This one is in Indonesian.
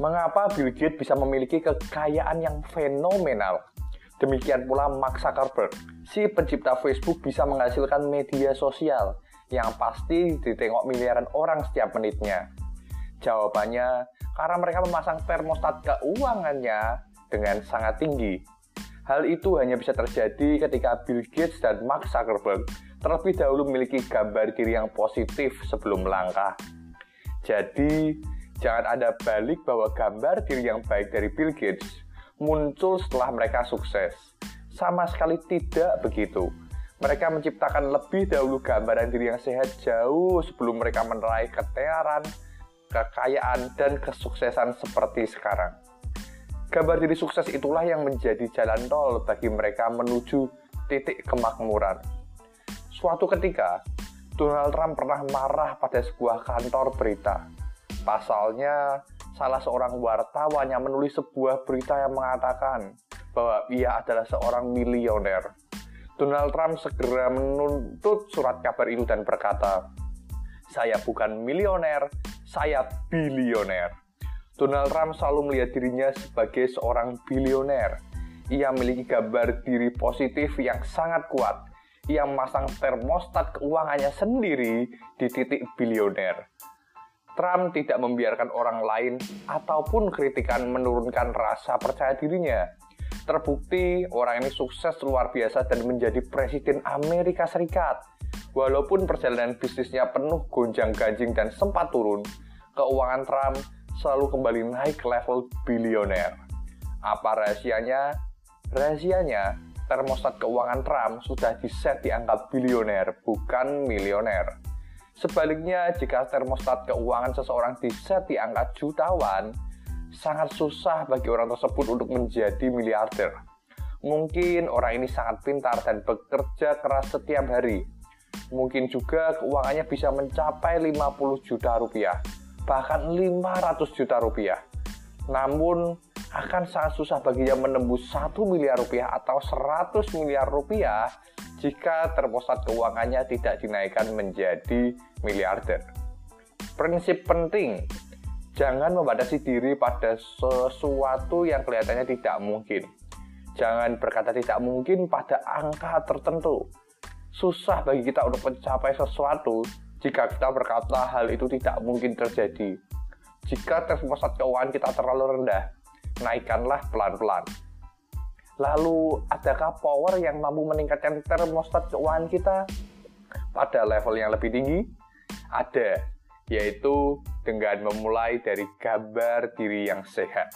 Mengapa Bill Gates bisa memiliki kekayaan yang fenomenal? Demikian pula Mark Zuckerberg, si pencipta Facebook bisa menghasilkan media sosial yang pasti ditengok miliaran orang setiap menitnya. Jawabannya, karena mereka memasang termostat keuangannya dengan sangat tinggi. Hal itu hanya bisa terjadi ketika Bill Gates dan Mark Zuckerberg terlebih dahulu memiliki gambar diri yang positif sebelum melangkah. Jadi, Jangan ada balik bahwa gambar diri yang baik dari Bill Gates muncul setelah mereka sukses. Sama sekali tidak begitu. Mereka menciptakan lebih dahulu gambaran diri yang sehat jauh sebelum mereka meraih ketenaran, kekayaan, dan kesuksesan seperti sekarang. Gambar diri sukses itulah yang menjadi jalan tol bagi mereka menuju titik kemakmuran. Suatu ketika, Donald Trump pernah marah pada sebuah kantor berita Pasalnya, salah seorang wartawan yang menulis sebuah berita yang mengatakan bahwa ia adalah seorang milioner. Donald Trump segera menuntut surat kabar itu dan berkata, "Saya bukan milioner, saya bilioner." Donald Trump selalu melihat dirinya sebagai seorang bilioner. Ia memiliki gambar diri positif yang sangat kuat. Ia memasang termostat keuangannya sendiri di titik bilioner. Trump tidak membiarkan orang lain ataupun kritikan menurunkan rasa percaya dirinya. Terbukti orang ini sukses luar biasa dan menjadi presiden Amerika Serikat. Walaupun perjalanan bisnisnya penuh gonjang-ganjing dan sempat turun, keuangan Trump selalu kembali naik ke level bilioner. Apa rahasianya? Rahasianya, termostat keuangan Trump sudah diset di angka bilioner, bukan milioner. Sebaliknya, jika termostat keuangan seseorang diset di angka jutawan, sangat susah bagi orang tersebut untuk menjadi miliarder. Mungkin orang ini sangat pintar dan bekerja keras setiap hari. Mungkin juga keuangannya bisa mencapai 50 juta rupiah, bahkan 500 juta rupiah. Namun, akan sangat susah baginya menembus 1 miliar rupiah atau 100 miliar rupiah jika terpusat keuangannya tidak dinaikkan menjadi miliarder. Prinsip penting, jangan membatasi diri pada sesuatu yang kelihatannya tidak mungkin. Jangan berkata tidak mungkin pada angka tertentu. Susah bagi kita untuk mencapai sesuatu jika kita berkata hal itu tidak mungkin terjadi. Jika terpusat keuangan kita terlalu rendah, naikkanlah pelan-pelan. Lalu, adakah power yang mampu meningkatkan termostat keuangan kita pada level yang lebih tinggi? Ada, yaitu dengan memulai dari gambar diri yang sehat.